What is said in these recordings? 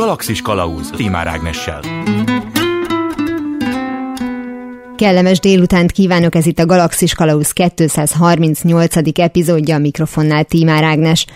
Galaxis Kalauz Timár Ágnessel. Kellemes délutánt kívánok, ez itt a Galaxis Kalauz 238. epizódja a mikrofonnál Tímár Ágnes.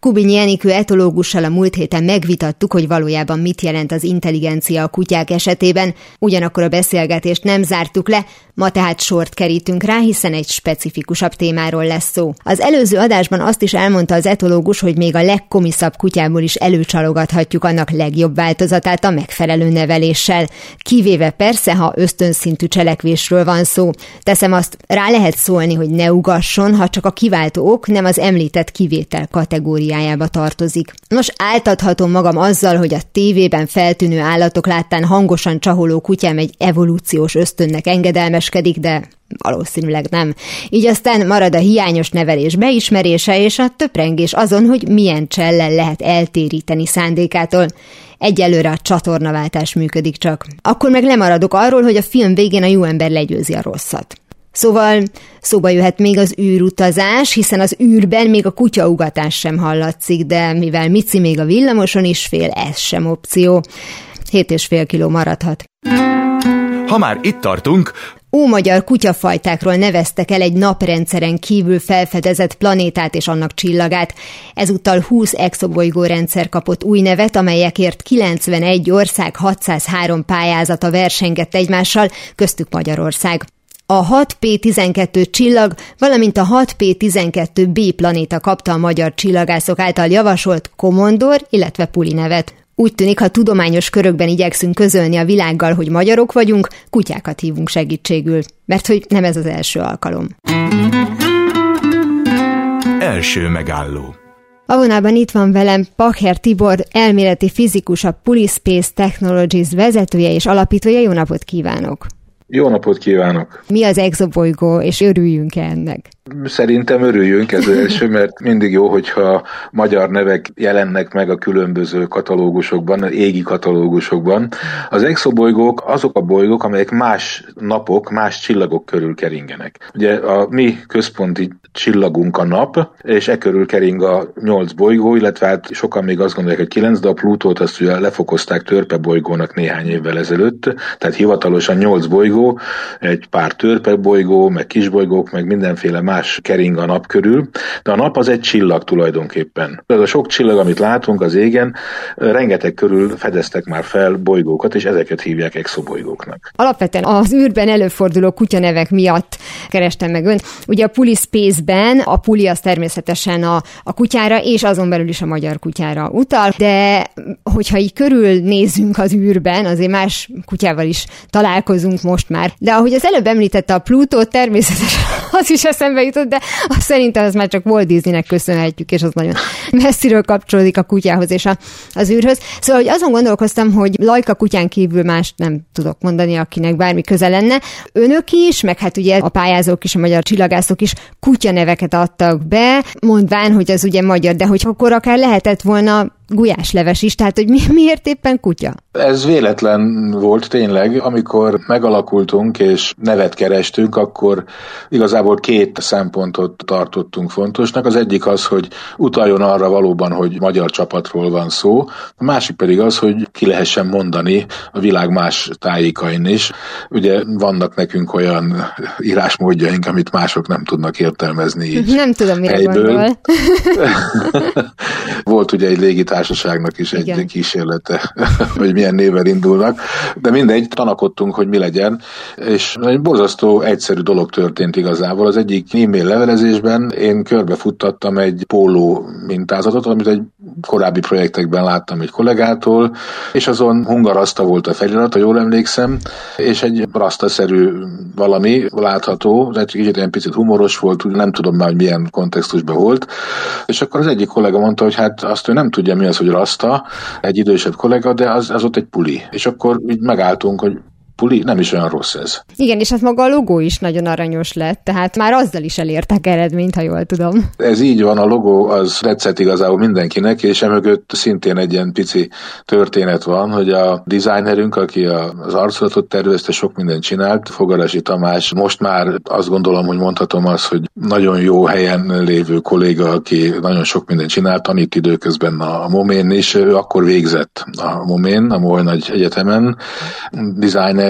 Kubinyi Enikő etológussal a múlt héten megvitattuk, hogy valójában mit jelent az intelligencia a kutyák esetében, ugyanakkor a beszélgetést nem zártuk le, ma tehát sort kerítünk rá, hiszen egy specifikusabb témáról lesz szó. Az előző adásban azt is elmondta az etológus, hogy még a legkomiszabb kutyából is előcsalogathatjuk annak legjobb változatát a megfelelő neveléssel, kivéve persze, ha ösztönszintű cselekvésről van szó. Teszem azt, rá lehet szólni, hogy ne ugasson, ha csak a kiváltó ok nem az említett kivétel kategóriájába tartozik. Nos, áltathatom magam azzal, hogy a tévében feltűnő állatok láttán hangosan csaholó kutyám egy evolúciós ösztönnek engedelmeskedik, de valószínűleg nem. Így aztán marad a hiányos nevelés beismerése és a töprengés azon, hogy milyen csellel lehet eltéríteni szándékától. Egyelőre a csatornaváltás működik csak. Akkor meg lemaradok arról, hogy a film végén a jó ember legyőzi a rosszat. Szóval szóba jöhet még az űrutazás, hiszen az űrben még a kutyaugatás sem hallatszik, de mivel Mici még a villamoson is fél, ez sem opció. Hét és fél kiló maradhat. Ha már itt tartunk, Ómagyar kutyafajtákról neveztek el egy naprendszeren kívül felfedezett planétát és annak csillagát. Ezúttal 20 exobolygó rendszer kapott új nevet, amelyekért 91 ország 603 pályázata versengett egymással, köztük Magyarország. A 6P12 csillag, valamint a 6P12B planéta kapta a magyar csillagászok által javasolt Komondor, illetve Puli nevet. Úgy tűnik, ha tudományos körökben igyekszünk közölni a világgal, hogy magyarok vagyunk, kutyákat hívunk segítségül. Mert hogy nem ez az első alkalom. Első megálló. A vonában itt van velem Pacher Tibor, elméleti fizikus, a Pulispace Technologies vezetője és alapítója. Jó napot kívánok! Jó napot kívánok! Mi az exobolygó, és örüljünk -e ennek? Szerintem örüljünk ez első, mert mindig jó, hogyha magyar nevek jelennek meg a különböző katalógusokban, égi katalógusokban. Az exobolygók azok a bolygók, amelyek más napok, más csillagok körül keringenek. Ugye a mi központi csillagunk a nap, és e körül kering a nyolc bolygó, illetve hát sokan még azt gondolják, hogy kilenc, de a Plutót azt ugye lefokozták törpe bolygónak néhány évvel ezelőtt, tehát hivatalosan nyolc bolygó, egy pár törpe bolygó, meg kisbolygók, meg mindenféle más kering a nap körül, de a nap az egy csillag tulajdonképpen. Ez a sok csillag, amit látunk az égen, rengeteg körül fedeztek már fel bolygókat, és ezeket hívják exobolygóknak. Alapvetően az űrben előforduló kutyanevek miatt kerestem meg ön. Ugye a Puli Space-ben a Puli az természetesen a, a kutyára, és azon belül is a magyar kutyára utal, de hogyha így körül nézzünk az űrben, azért más kutyával is találkozunk most már. De ahogy az előbb említette a Plutó, természetesen az is eszembe jutott, de azt szerintem ez már csak Walt Disneynek köszönhetjük, és az nagyon messziről kapcsolódik a kutyához és a, az űrhöz. Szóval, hogy azon gondolkoztam, hogy Lajka kutyán kívül más nem tudok mondani, akinek bármi köze lenne. Önök is, meg hát ugye a pályázók is, a magyar csillagászok is kutyaneveket adtak be, mondván, hogy az ugye magyar, de hogy akkor akár lehetett volna gulyásleves is, tehát hogy mi, miért éppen kutya? Ez véletlen volt tényleg, amikor megalakultunk és nevet kerestünk, akkor igazából két szempontot tartottunk fontosnak. Az egyik az, hogy utaljon arra valóban, hogy magyar csapatról van szó, a másik pedig az, hogy ki lehessen mondani a világ más tájékain is. Ugye vannak nekünk olyan írásmódjaink, amit mások nem tudnak értelmezni így Nem tudom, mire helyből. gondol. Volt ugye egy légitársaság, társaságnak is egy Igen. kísérlete, hogy milyen néven indulnak, de mindegy, tanakodtunk, hogy mi legyen, és egy borzasztó egyszerű dolog történt igazából. Az egyik e-mail levelezésben én körbefuttattam egy póló mintázatot, amit egy korábbi projektekben láttam egy kollégától, és azon hungaraszta volt a felirat, ha jól emlékszem, és egy rasztaszerű valami látható, egy kicsit egy picit humoros volt, nem tudom már, hogy milyen kontextusban volt, és akkor az egyik kollega mondta, hogy hát azt ő nem tudja, mi az, hogy rasta, egy idősebb kollega, de az, az ott egy puli. És akkor így megálltunk, hogy puli, nem is olyan rossz ez. Igen, és hát maga a logó is nagyon aranyos lett, tehát már azzal is elértek eredményt, ha jól tudom. Ez így van, a logó az tetszett igazából mindenkinek, és emögött szintén egy ilyen pici történet van, hogy a designerünk, aki az arculatot tervezte, sok mindent csinált, Fogarasi Tamás, most már azt gondolom, hogy mondhatom azt, hogy nagyon jó helyen lévő kolléga, aki nagyon sok mindent csinált, tanít időközben a Momén, és ő akkor végzett a Momén, a Moly Nagy Egyetemen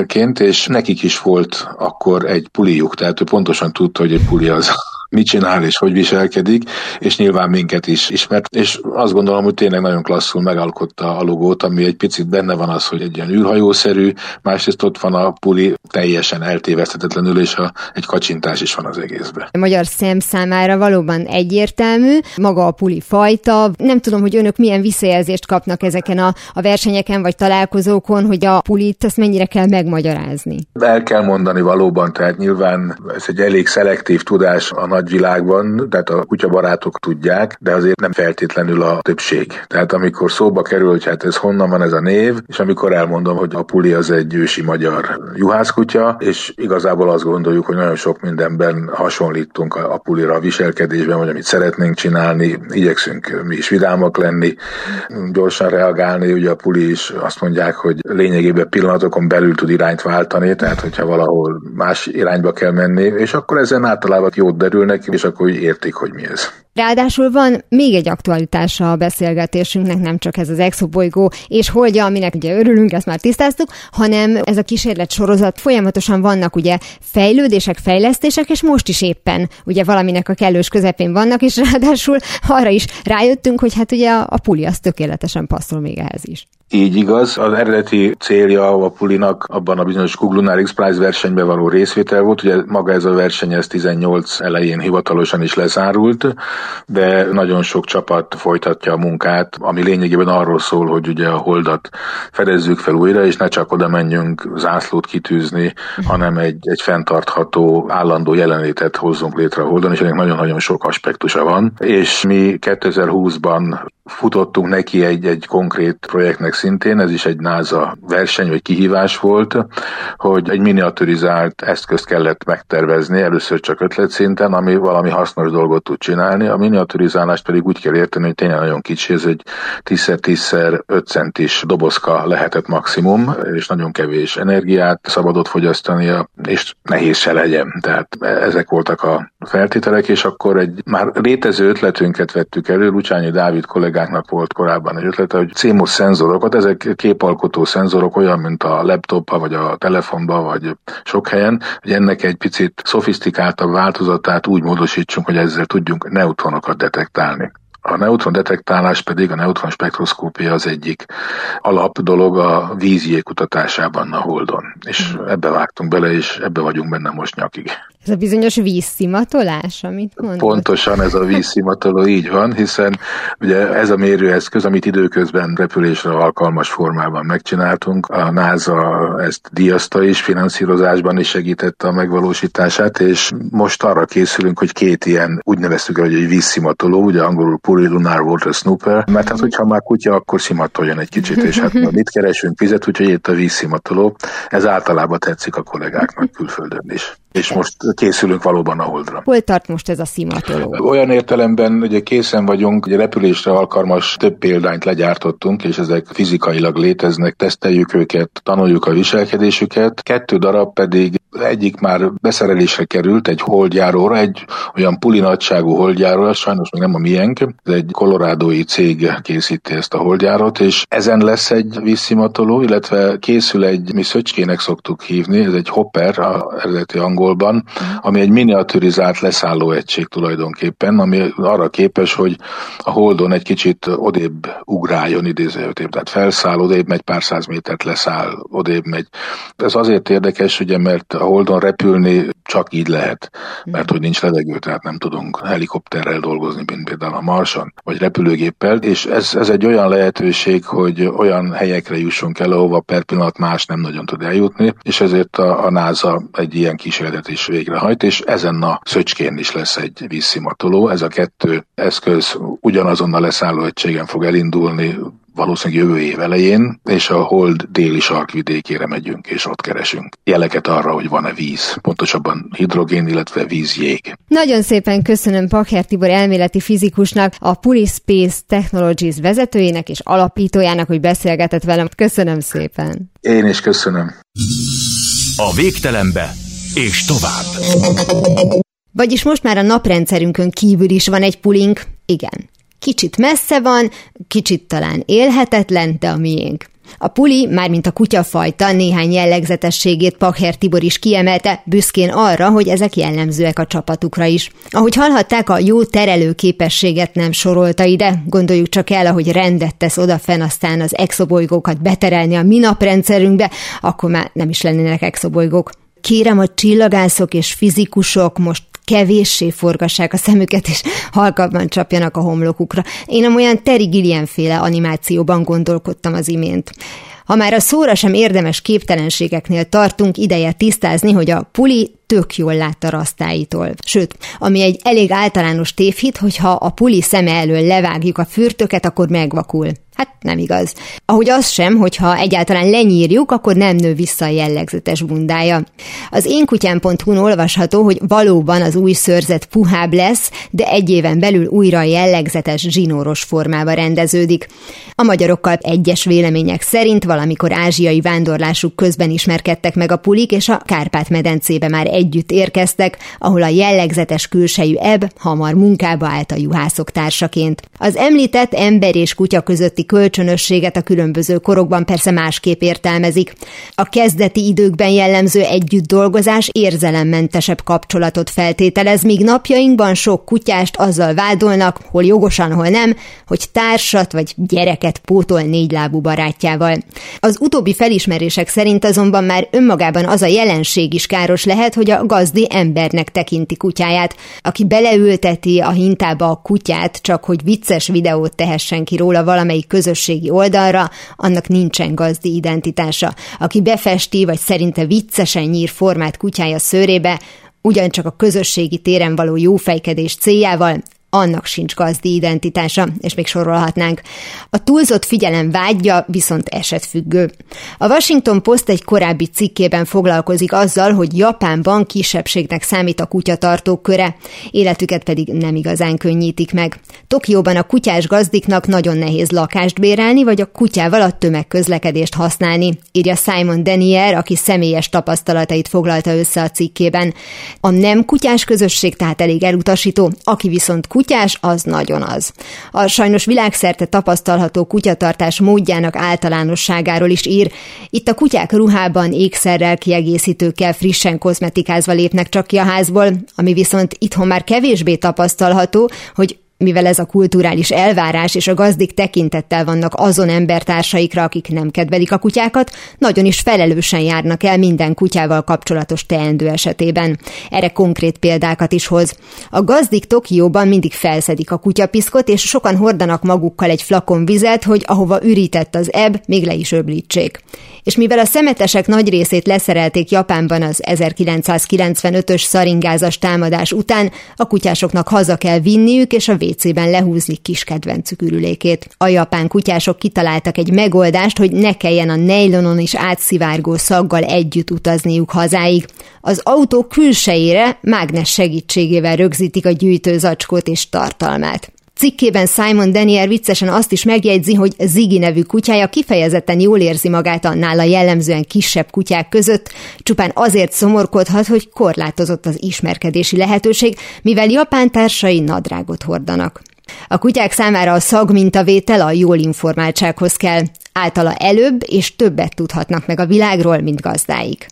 designerként, és nekik is volt akkor egy puliuk, tehát ő pontosan tudta, hogy egy puli az mit csinál és hogy viselkedik, és nyilván minket is ismert, és azt gondolom, hogy tényleg nagyon klasszul megalkotta a logót, ami egy picit benne van az, hogy egy ilyen űrhajószerű, másrészt ott van a puli teljesen eltéveszthetetlenül, és a, egy kacsintás is van az egészben. A magyar szem számára valóban egyértelmű, maga a puli fajta. Nem tudom, hogy önök milyen visszajelzést kapnak ezeken a, a versenyeken vagy találkozókon, hogy a pulit ezt mennyire kell megmagyarázni. El kell mondani valóban, tehát nyilván ez egy elég szelektív tudás a nagyvilágban, tehát a kutyabarátok tudják, de azért nem feltétlenül a többség. Tehát amikor szóba kerül, hogy hát ez honnan van ez a név, és amikor elmondom, hogy a puli az egy ősi magyar juhászkutya, és igazából azt gondoljuk, hogy nagyon sok mindenben hasonlítunk a, pulira a viselkedésben, vagy amit szeretnénk csinálni, igyekszünk mi is vidámak lenni, gyorsan reagálni, ugye a puli is azt mondják, hogy lényegében pillanatokon belül tud irányt váltani, tehát hogyha valahol más irányba kell menni, és akkor ezen általában jót derül neki, és akkor értik, hogy mi ez. Ráadásul van még egy aktualitása a beszélgetésünknek, nem csak ez az exobolygó és holdja, aminek ugye örülünk, ezt már tisztáztuk, hanem ez a kísérlet sorozat folyamatosan vannak ugye fejlődések, fejlesztések, és most is éppen ugye valaminek a kellős közepén vannak, és ráadásul arra is rájöttünk, hogy hát ugye a, puli az tökéletesen passzol még ehhez is. Így igaz, az eredeti célja a Pulinak abban a bizonyos Google Lunar X Prize versenyben való részvétel volt, ugye maga ez a verseny ez 18 elején hivatalosan is lezárult, de nagyon sok csapat folytatja a munkát, ami lényegében arról szól, hogy ugye a holdat fedezzük fel újra, és ne csak oda menjünk zászlót kitűzni, hanem egy, egy fenntartható, állandó jelenlétet hozzunk létre a holdon, és ennek nagyon-nagyon sok aspektusa van. És mi 2020-ban futottunk neki egy, egy konkrét projektnek szintén, ez is egy NASA verseny vagy kihívás volt, hogy egy miniaturizált eszközt kellett megtervezni, először csak ötletszinten, ami valami hasznos dolgot tud csinálni. Miniaturizálást pedig úgy kell érteni, hogy tényleg nagyon kicsi, ez egy 10x10x5 centis dobozka lehetett maximum, és nagyon kevés energiát szabadott fogyasztania, és nehéz se legyen. Tehát ezek voltak a feltételek, és akkor egy már létező ötletünket vettük elő, Lucsányi Dávid kollégáknak volt korábban egy ötlete, hogy CMOS szenzorokat, ezek képalkotó szenzorok, olyan, mint a laptopba, vagy a telefonba, vagy sok helyen, hogy ennek egy picit szofisztikáltabb változatát úgy módosítsunk, hogy ezzel tudjunk neutronokat detektálni. A neutron detektálás pedig, a neutron spektroszkópia az egyik alap dolog a vízjé kutatásában a Holdon. És ebbe vágtunk bele, és ebbe vagyunk benne most nyakig. Ez a bizonyos vízszimatolás, amit mondod? Pontosan ez a vízszimatoló így van, hiszen ugye ez a mérőeszköz, amit időközben repülésre alkalmas formában megcsináltunk, a NASA ezt díjazta is, finanszírozásban is segítette a megvalósítását, és most arra készülünk, hogy két ilyen, úgy neveztük el, hogy egy vízszimatoló, ugye angolul Lunar Water Snooper, mert hát hogyha már kutya, akkor szimatoljon egy kicsit, és hát mit keresünk? Vizet, úgyhogy itt a vízszimatoló, ez általában tetszik a kollégáknak külföldön is és most készülünk valóban a holdra. Hol tart most ez a szimatoló? Olyan értelemben, hogy készen vagyunk, hogy repülésre alkalmas több példányt legyártottunk, és ezek fizikailag léteznek, teszteljük őket, tanuljuk a viselkedésüket. Kettő darab pedig egyik már beszerelésre került egy holdjáróra, egy olyan puli nagyságú holdjáróra, sajnos még nem a miénk, ez egy kolorádói cég készíti ezt a holdjárót, és ezen lesz egy vízszimatoló, illetve készül egy, mi szöcskének szoktuk hívni, ez egy hopper, a eredeti angolban, ami egy miniaturizált leszálló egység tulajdonképpen, ami arra képes, hogy a holdon egy kicsit odébb ugráljon idézőjötében, tehát felszáll, odébb megy pár száz métert, leszáll, odébb megy. Ez azért érdekes, ugye, mert a Holdon repülni csak így lehet, mert hogy nincs levegő, tehát nem tudunk helikopterrel dolgozni, mint például a Marson, vagy repülőgéppel, és ez, ez egy olyan lehetőség, hogy olyan helyekre jussunk el, ahova per pillanat más nem nagyon tud eljutni, és ezért a, a NASA egy ilyen kísérletet is végrehajt, és ezen a szöcskén is lesz egy vízszimatoló. Ez a kettő eszköz ugyanazon a leszálló egységen fog elindulni, valószínűleg jövő év elején, és a Hold déli sarkvidékére megyünk, és ott keresünk jeleket arra, hogy van-e víz, pontosabban hidrogén, illetve vízjég. Nagyon szépen köszönöm Pakher Tibor elméleti fizikusnak, a Puli Space Technologies vezetőjének és alapítójának, hogy beszélgetett velem. Köszönöm szépen. Én is köszönöm. A végtelenbe és tovább. Vagyis most már a naprendszerünkön kívül is van egy pulink, igen. Kicsit messze van, kicsit talán élhetetlen, de a miénk. A puli, mármint a kutyafajta néhány jellegzetességét Pakher Tibor is kiemelte, büszkén arra, hogy ezek jellemzőek a csapatukra is. Ahogy hallhatták, a jó terelő képességet nem sorolta ide, gondoljuk csak el, ahogy rendet tesz odafen aztán az exobolygókat beterelni a mi naprendszerünkbe, akkor már nem is lennének exobolygók. Kérem, a csillagászok és fizikusok most kevéssé forgassák a szemüket, és halkabban csapjanak a homlokukra. Én olyan Terry Gilliam féle animációban gondolkodtam az imént. Ha már a szóra sem érdemes képtelenségeknél tartunk, ideje tisztázni, hogy a puli tök jól lát a rasztáitól. Sőt, ami egy elég általános tévhit, hogyha a puli szeme elől levágjuk a fürtöket, akkor megvakul. Hát nem igaz. Ahogy az sem, hogyha egyáltalán lenyírjuk, akkor nem nő vissza a jellegzetes bundája. Az én kutyám.hu-n olvasható, hogy valóban az új szőrzet puhább lesz, de egy éven belül újra jellegzetes zsinóros formába rendeződik. A magyarokkal egyes vélemények szerint valamikor ázsiai vándorlásuk közben ismerkedtek meg a pulik, és a Kárpát-medencébe már együtt érkeztek, ahol a jellegzetes külsejű ebb hamar munkába állt a juhászok társaként. Az említett ember és kutya közötti kölcsönösséget a különböző korokban persze másképp értelmezik. A kezdeti időkben jellemző együtt dolgozás érzelemmentesebb kapcsolatot feltételez, míg napjainkban sok kutyást azzal vádolnak, hol jogosan, hol nem, hogy társat vagy gyereket pótol négylábú barátjával. Az utóbbi felismerések szerint azonban már önmagában az a jelenség is káros lehet, hogy a gazdi embernek tekinti kutyáját, aki beleülteti a hintába a kutyát, csak hogy vicces videót tehessen ki róla valamelyik közösségi oldalra, annak nincsen gazdi identitása. Aki befesti, vagy szerinte viccesen nyír formát kutyája szőrébe, ugyancsak a közösségi téren való jófejkedés céljával, annak sincs gazdi identitása, és még sorolhatnánk. A túlzott figyelem vágyja viszont esetfüggő. A Washington Post egy korábbi cikkében foglalkozik azzal, hogy Japánban kisebbségnek számít a kutyatartók köre, életüket pedig nem igazán könnyítik meg. Tokióban a kutyás gazdiknak nagyon nehéz lakást bérelni, vagy a kutyával a tömegközlekedést használni, írja Simon Denier, aki személyes tapasztalatait foglalta össze a cikkében. A nem kutyás közösség tehát elég elutasító, aki viszont kutyás, az nagyon az. A sajnos világszerte tapasztalható kutyatartás módjának általánosságáról is ír. Itt a kutyák ruhában, ékszerrel, kiegészítőkkel, frissen kozmetikázva lépnek csak ki a házból, ami viszont itthon már kevésbé tapasztalható, hogy mivel ez a kulturális elvárás és a gazdik tekintettel vannak azon embertársaikra, akik nem kedvelik a kutyákat, nagyon is felelősen járnak el minden kutyával kapcsolatos teendő esetében. Erre konkrét példákat is hoz. A gazdik Tokióban mindig felszedik a kutyapiszkot, és sokan hordanak magukkal egy flakon vizet, hogy ahova ürített az ebb, még le is öblítsék. És mivel a szemetesek nagy részét leszerelték Japánban az 1995-ös szaringázas támadás után, a kutyásoknak haza kell vinniük, és a WC-ben lehúzni kis kedvencük ürülékét. A japán kutyások kitaláltak egy megoldást, hogy ne kelljen a nejlonon is átszivárgó szaggal együtt utazniuk hazáig. Az autó külsejére mágnes segítségével rögzítik a gyűjtőzacskót és tartalmát. Cikkében Simon Daniel viccesen azt is megjegyzi, hogy Ziggy nevű kutyája kifejezetten jól érzi magát annál a jellemzően kisebb kutyák között, csupán azért szomorkodhat, hogy korlátozott az ismerkedési lehetőség, mivel japán társai nadrágot hordanak. A kutyák számára a szagmintavétel a jól informáltsághoz kell. Általa előbb és többet tudhatnak meg a világról, mint gazdáik.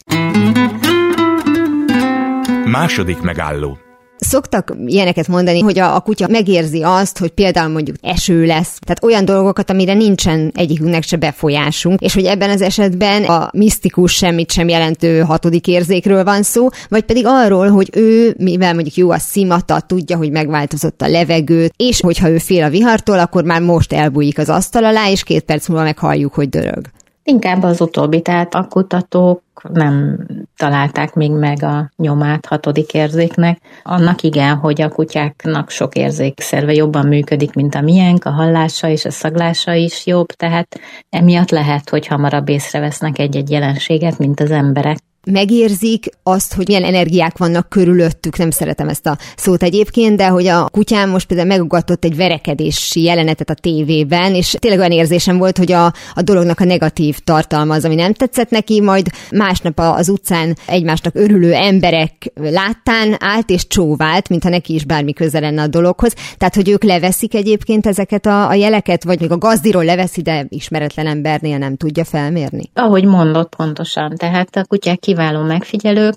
Második megálló Szoktak ilyeneket mondani, hogy a, a kutya megérzi azt, hogy például mondjuk eső lesz, tehát olyan dolgokat, amire nincsen egyikünknek se befolyásunk, és hogy ebben az esetben a misztikus semmit sem jelentő hatodik érzékről van szó, vagy pedig arról, hogy ő, mivel mondjuk jó a szimata, tudja, hogy megváltozott a levegő, és hogyha ő fél a vihartól, akkor már most elbújik az asztal alá, és két perc múlva meghalljuk, hogy dörög. Inkább az utóbbi, tehát a kutatók nem találták még meg a nyomát hatodik érzéknek. Annak igen, hogy a kutyáknak sok érzékszerve jobban működik, mint a miénk, a hallása és a szaglása is jobb, tehát emiatt lehet, hogy hamarabb észrevesznek egy-egy jelenséget, mint az emberek megérzik azt, hogy milyen energiák vannak körülöttük, nem szeretem ezt a szót egyébként, de hogy a kutyám most például megugatott egy verekedési jelenetet a tévében, és tényleg olyan érzésem volt, hogy a, a dolognak a negatív tartalma az, ami nem tetszett neki, majd másnap az utcán egymásnak örülő emberek láttán állt és csóvált, mintha neki is bármi köze lenne a dologhoz. Tehát, hogy ők leveszik egyébként ezeket a, a jeleket, vagy még a gazdiról leveszi, de ismeretlen embernél nem tudja felmérni. Ahogy mondott pontosan, tehát a kutyák kiváló megfigyelők,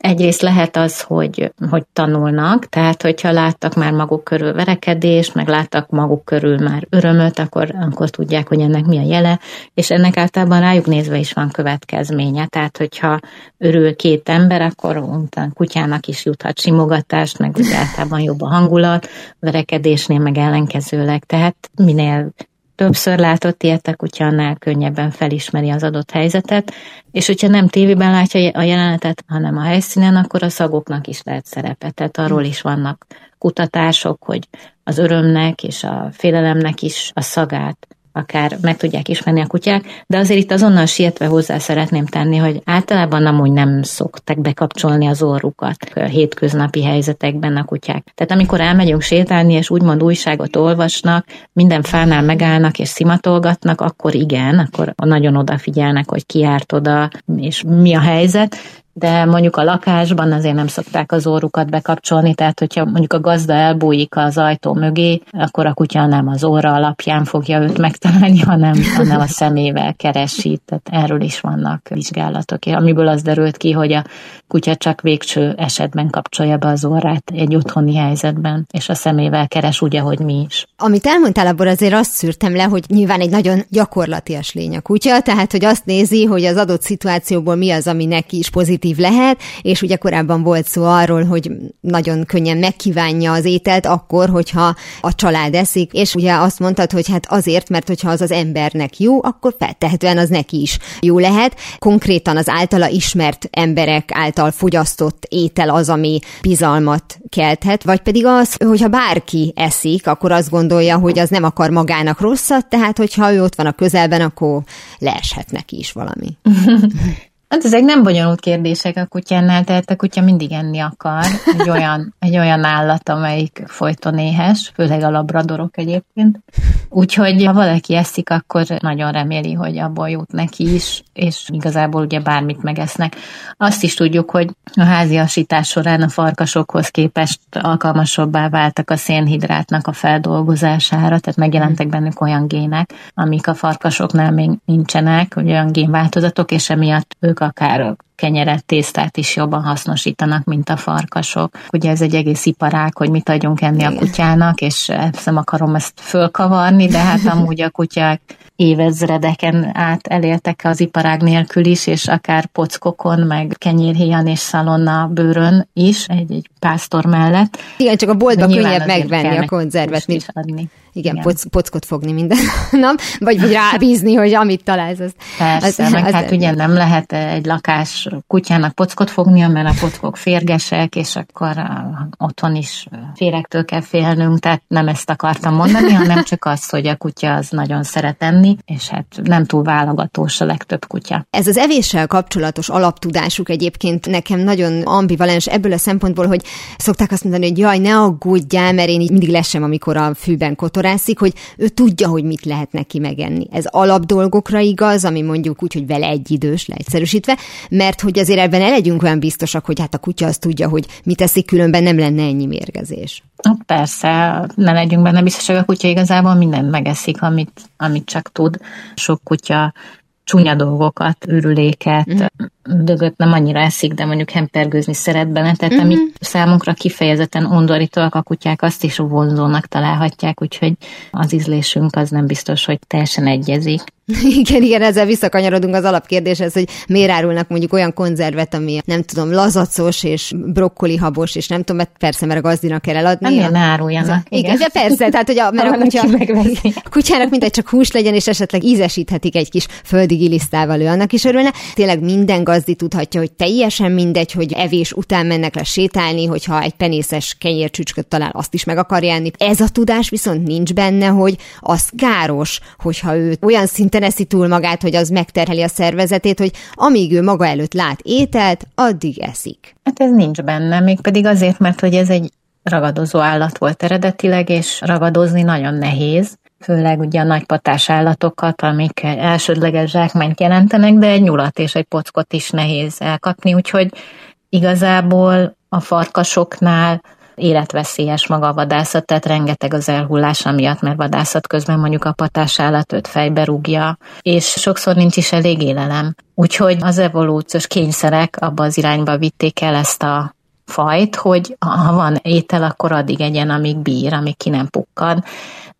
Egyrészt lehet az, hogy, hogy tanulnak, tehát hogyha láttak már maguk körül verekedést, meg láttak maguk körül már örömöt, akkor, akkor tudják, hogy ennek mi a jele, és ennek általában rájuk nézve is van következménye. Tehát, hogyha örül két ember, akkor utána kutyának is juthat simogatást, meg általában jobb a hangulat, verekedésnél meg ellenkezőleg. Tehát minél többször látott ilyet a kutya, annál könnyebben felismeri az adott helyzetet, és hogyha nem tévében látja a jelenetet, hanem a helyszínen, akkor a szagoknak is lehet szerepe. Tehát arról is vannak kutatások, hogy az örömnek és a félelemnek is a szagát akár meg tudják ismerni a kutyák, de azért itt azonnal sietve hozzá szeretném tenni, hogy általában amúgy nem szoktak bekapcsolni az orrukat a hétköznapi helyzetekben a kutyák. Tehát amikor elmegyünk sétálni, és úgymond újságot olvasnak, minden fánál megállnak és szimatolgatnak, akkor igen, akkor nagyon odafigyelnek, hogy ki járt oda, és mi a helyzet, de mondjuk a lakásban azért nem szokták az órukat bekapcsolni, tehát hogyha mondjuk a gazda elbújik az ajtó mögé, akkor a kutya nem az óra alapján fogja őt megtalálni, hanem, hanem a szemével keresi, tehát erről is vannak vizsgálatok, amiből az derült ki, hogy a kutya csak végső esetben kapcsolja be az órát egy otthoni helyzetben, és a szemével keres úgy, ahogy mi is. Amit elmondtál, abból azért azt szűrtem le, hogy nyilván egy nagyon gyakorlatias lény a kutya, tehát hogy azt nézi, hogy az adott szituációból mi az, ami neki is pozitív pozitív lehet, és ugye korábban volt szó arról, hogy nagyon könnyen megkívánja az ételt akkor, hogyha a család eszik, és ugye azt mondtad, hogy hát azért, mert hogyha az az embernek jó, akkor feltehetően az neki is jó lehet. Konkrétan az általa ismert emberek által fogyasztott étel az, ami bizalmat kelthet, vagy pedig az, hogyha bárki eszik, akkor azt gondolja, hogy az nem akar magának rosszat, tehát hogyha ő ott van a közelben, akkor leeshet neki is valami. Hát ezek nem bonyolult kérdések a kutyánál, tehát a kutya mindig enni akar. Egy olyan, egy olyan állat, amelyik folyton éhes, főleg a labradorok egyébként. Úgyhogy ha valaki eszik, akkor nagyon reméli, hogy abból jut neki is, és igazából ugye bármit megesznek. Azt is tudjuk, hogy a háziasítás során a farkasokhoz képest alkalmasabbá váltak a szénhidrátnak a feldolgozására, tehát megjelentek bennük olyan gének, amik a farkasoknál még nincsenek, olyan génváltozatok, és emiatt ők akár kenyeret, tésztát is jobban hasznosítanak, mint a farkasok. Ugye ez egy egész iparág, hogy mit adjunk enni a kutyának, és nem akarom ezt fölkavarni, de hát amúgy a kutyák évezredeken át elértek az iparág nélkül is, és akár pockokon, meg kenyérhéjan és szalonna bőrön is, egy-egy pásztor mellett. Igen, csak a boltban könnyebb megvenni a konzervet, mint adni. Igen, Igen. Poc, pockot fogni minden nap, vagy, rábízni, hogy amit találsz, azt... Persze, az, meg az, hát ugye nem lehet egy lakás kutyának pockot fognia, mert a pockok férgesek, és akkor otthon is férektől kell félnünk, tehát nem ezt akartam mondani, hanem csak az, hogy a kutya az nagyon szeret enni, és hát nem túl válogatós a legtöbb kutya. Ez az evéssel kapcsolatos alaptudásuk egyébként nekem nagyon ambivalens ebből a szempontból, hogy szokták azt mondani, hogy jaj, ne aggódjál, mert én így mindig lesem, amikor a fűben kotorászik, hogy ő tudja, hogy mit lehet neki megenni. Ez alapdolgokra igaz, ami mondjuk úgy, hogy vele egyidős, leegyszerűsítve, mert hogy azért ebben el legyünk olyan biztosak, hogy hát a kutya azt tudja, hogy mit eszik, különben nem lenne ennyi mérgezés. Persze, ne legyünk benne biztosak, a kutya igazából mindent megeszik, amit, amit csak tud. Sok kutya csúnya dolgokat, ürüléket, mm. Dögöt nem annyira eszik, de mondjuk hempergőzni szeret benne, tehát uh-huh. ami számunkra kifejezetten undorítóak a kutyák azt is vonzónak találhatják, úgyhogy az ízlésünk az nem biztos, hogy teljesen egyezik. Igen, igen, ezzel visszakanyarodunk az alapkérdéshez, hogy miért árulnak mondjuk olyan konzervet, ami nem tudom, lazacos és brokkoli habos, és nem tudom, mert persze, mert a gazdinak kell eladni. Nem, ne áruljanak. Igen. igen, persze, tehát hogy a, mert a, kutya, a kutyának mindegy csak hús legyen, és esetleg ízesíthetik egy kis földi gilisztával, ő annak is örülne. Tényleg minden gazdi tudhatja, hogy teljesen mindegy, hogy evés után mennek le sétálni, hogyha egy penészes kenyércsücsköt talál, azt is meg akarja enni. Ez a tudás viszont nincs benne, hogy az káros, hogyha ő olyan szinten eszi túl magát, hogy az megterheli a szervezetét, hogy amíg ő maga előtt lát ételt, addig eszik. Hát ez nincs benne, mégpedig azért, mert hogy ez egy ragadozó állat volt eredetileg, és ragadozni nagyon nehéz, főleg ugye a nagypatás állatokat, amik elsődleges zsákmányt jelentenek, de egy nyulat és egy pockot is nehéz elkapni, úgyhogy igazából a farkasoknál életveszélyes maga a vadászat, tehát rengeteg az elhullása miatt, mert vadászat közben mondjuk a patás állat fejbe rúgja, és sokszor nincs is elég élelem. Úgyhogy az evolúciós kényszerek abba az irányba vitték el ezt a fajt, hogy ha van étel, akkor addig egyen, amíg bír, amíg ki nem pukkad.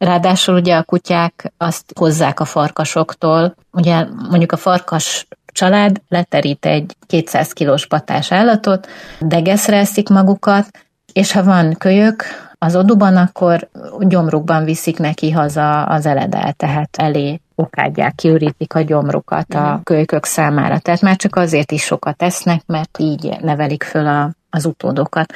Ráadásul ugye a kutyák azt hozzák a farkasoktól, ugye mondjuk a farkas család leterít egy 200 kilós patás állatot, degeszre eszik magukat, és ha van kölyök az oduban, akkor gyomrukban viszik neki haza az eledel, tehát elé okádják, kiürítik a gyomrukat a kölykök számára. Tehát már csak azért is sokat esznek, mert így nevelik föl a az utódokat.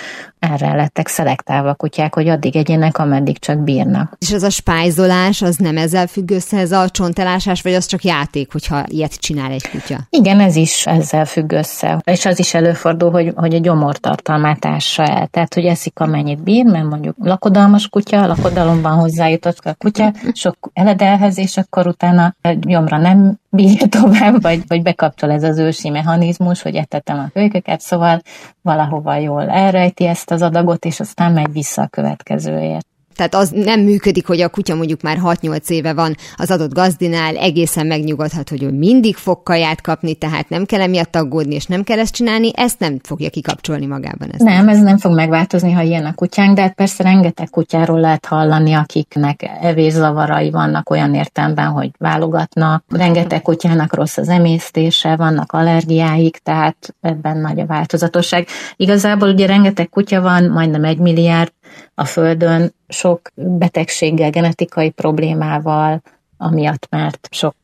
Erre lettek szelektálva a kutyák, hogy addig egyenek, ameddig csak bírnak. És ez a spájzolás, az nem ezzel függ össze, ez a csontelásás, vagy az csak játék, hogyha ilyet csinál egy kutya? Igen, ez is ezzel függ össze. És az is előfordul, hogy, hogy a gyomortartalmát ássa el. Tehát, hogy eszik amennyit bír, mert mondjuk lakodalmas kutya, lakodalomban hozzájutott a kutya sok eledelhez, és akkor utána gyomra nem bírja tovább, vagy, vagy bekapcsol ez az ősi mechanizmus, hogy etetem a kölyköket, szóval valahova jól elrejti ezt az adagot, és aztán megy vissza a következőért. Tehát az nem működik, hogy a kutya mondjuk már 6-8 éve van az adott gazdinál, egészen megnyugodhat, hogy ő mindig fog kaját kapni, tehát nem kell emiatt aggódni, és nem kell ezt csinálni, ezt nem fogja kikapcsolni magában. Ez nem, ez nem fog megváltozni, ha ilyen a kutyánk, de hát persze rengeteg kutyáról lehet hallani, akiknek evészavarai vannak olyan értelemben, hogy válogatnak. Rengeteg kutyának rossz az emésztése, vannak allergiáik, tehát ebben nagy a változatosság. Igazából ugye rengeteg kutya van, majdnem egy milliárd, a Földön sok betegséggel, genetikai problémával, amiatt mert sok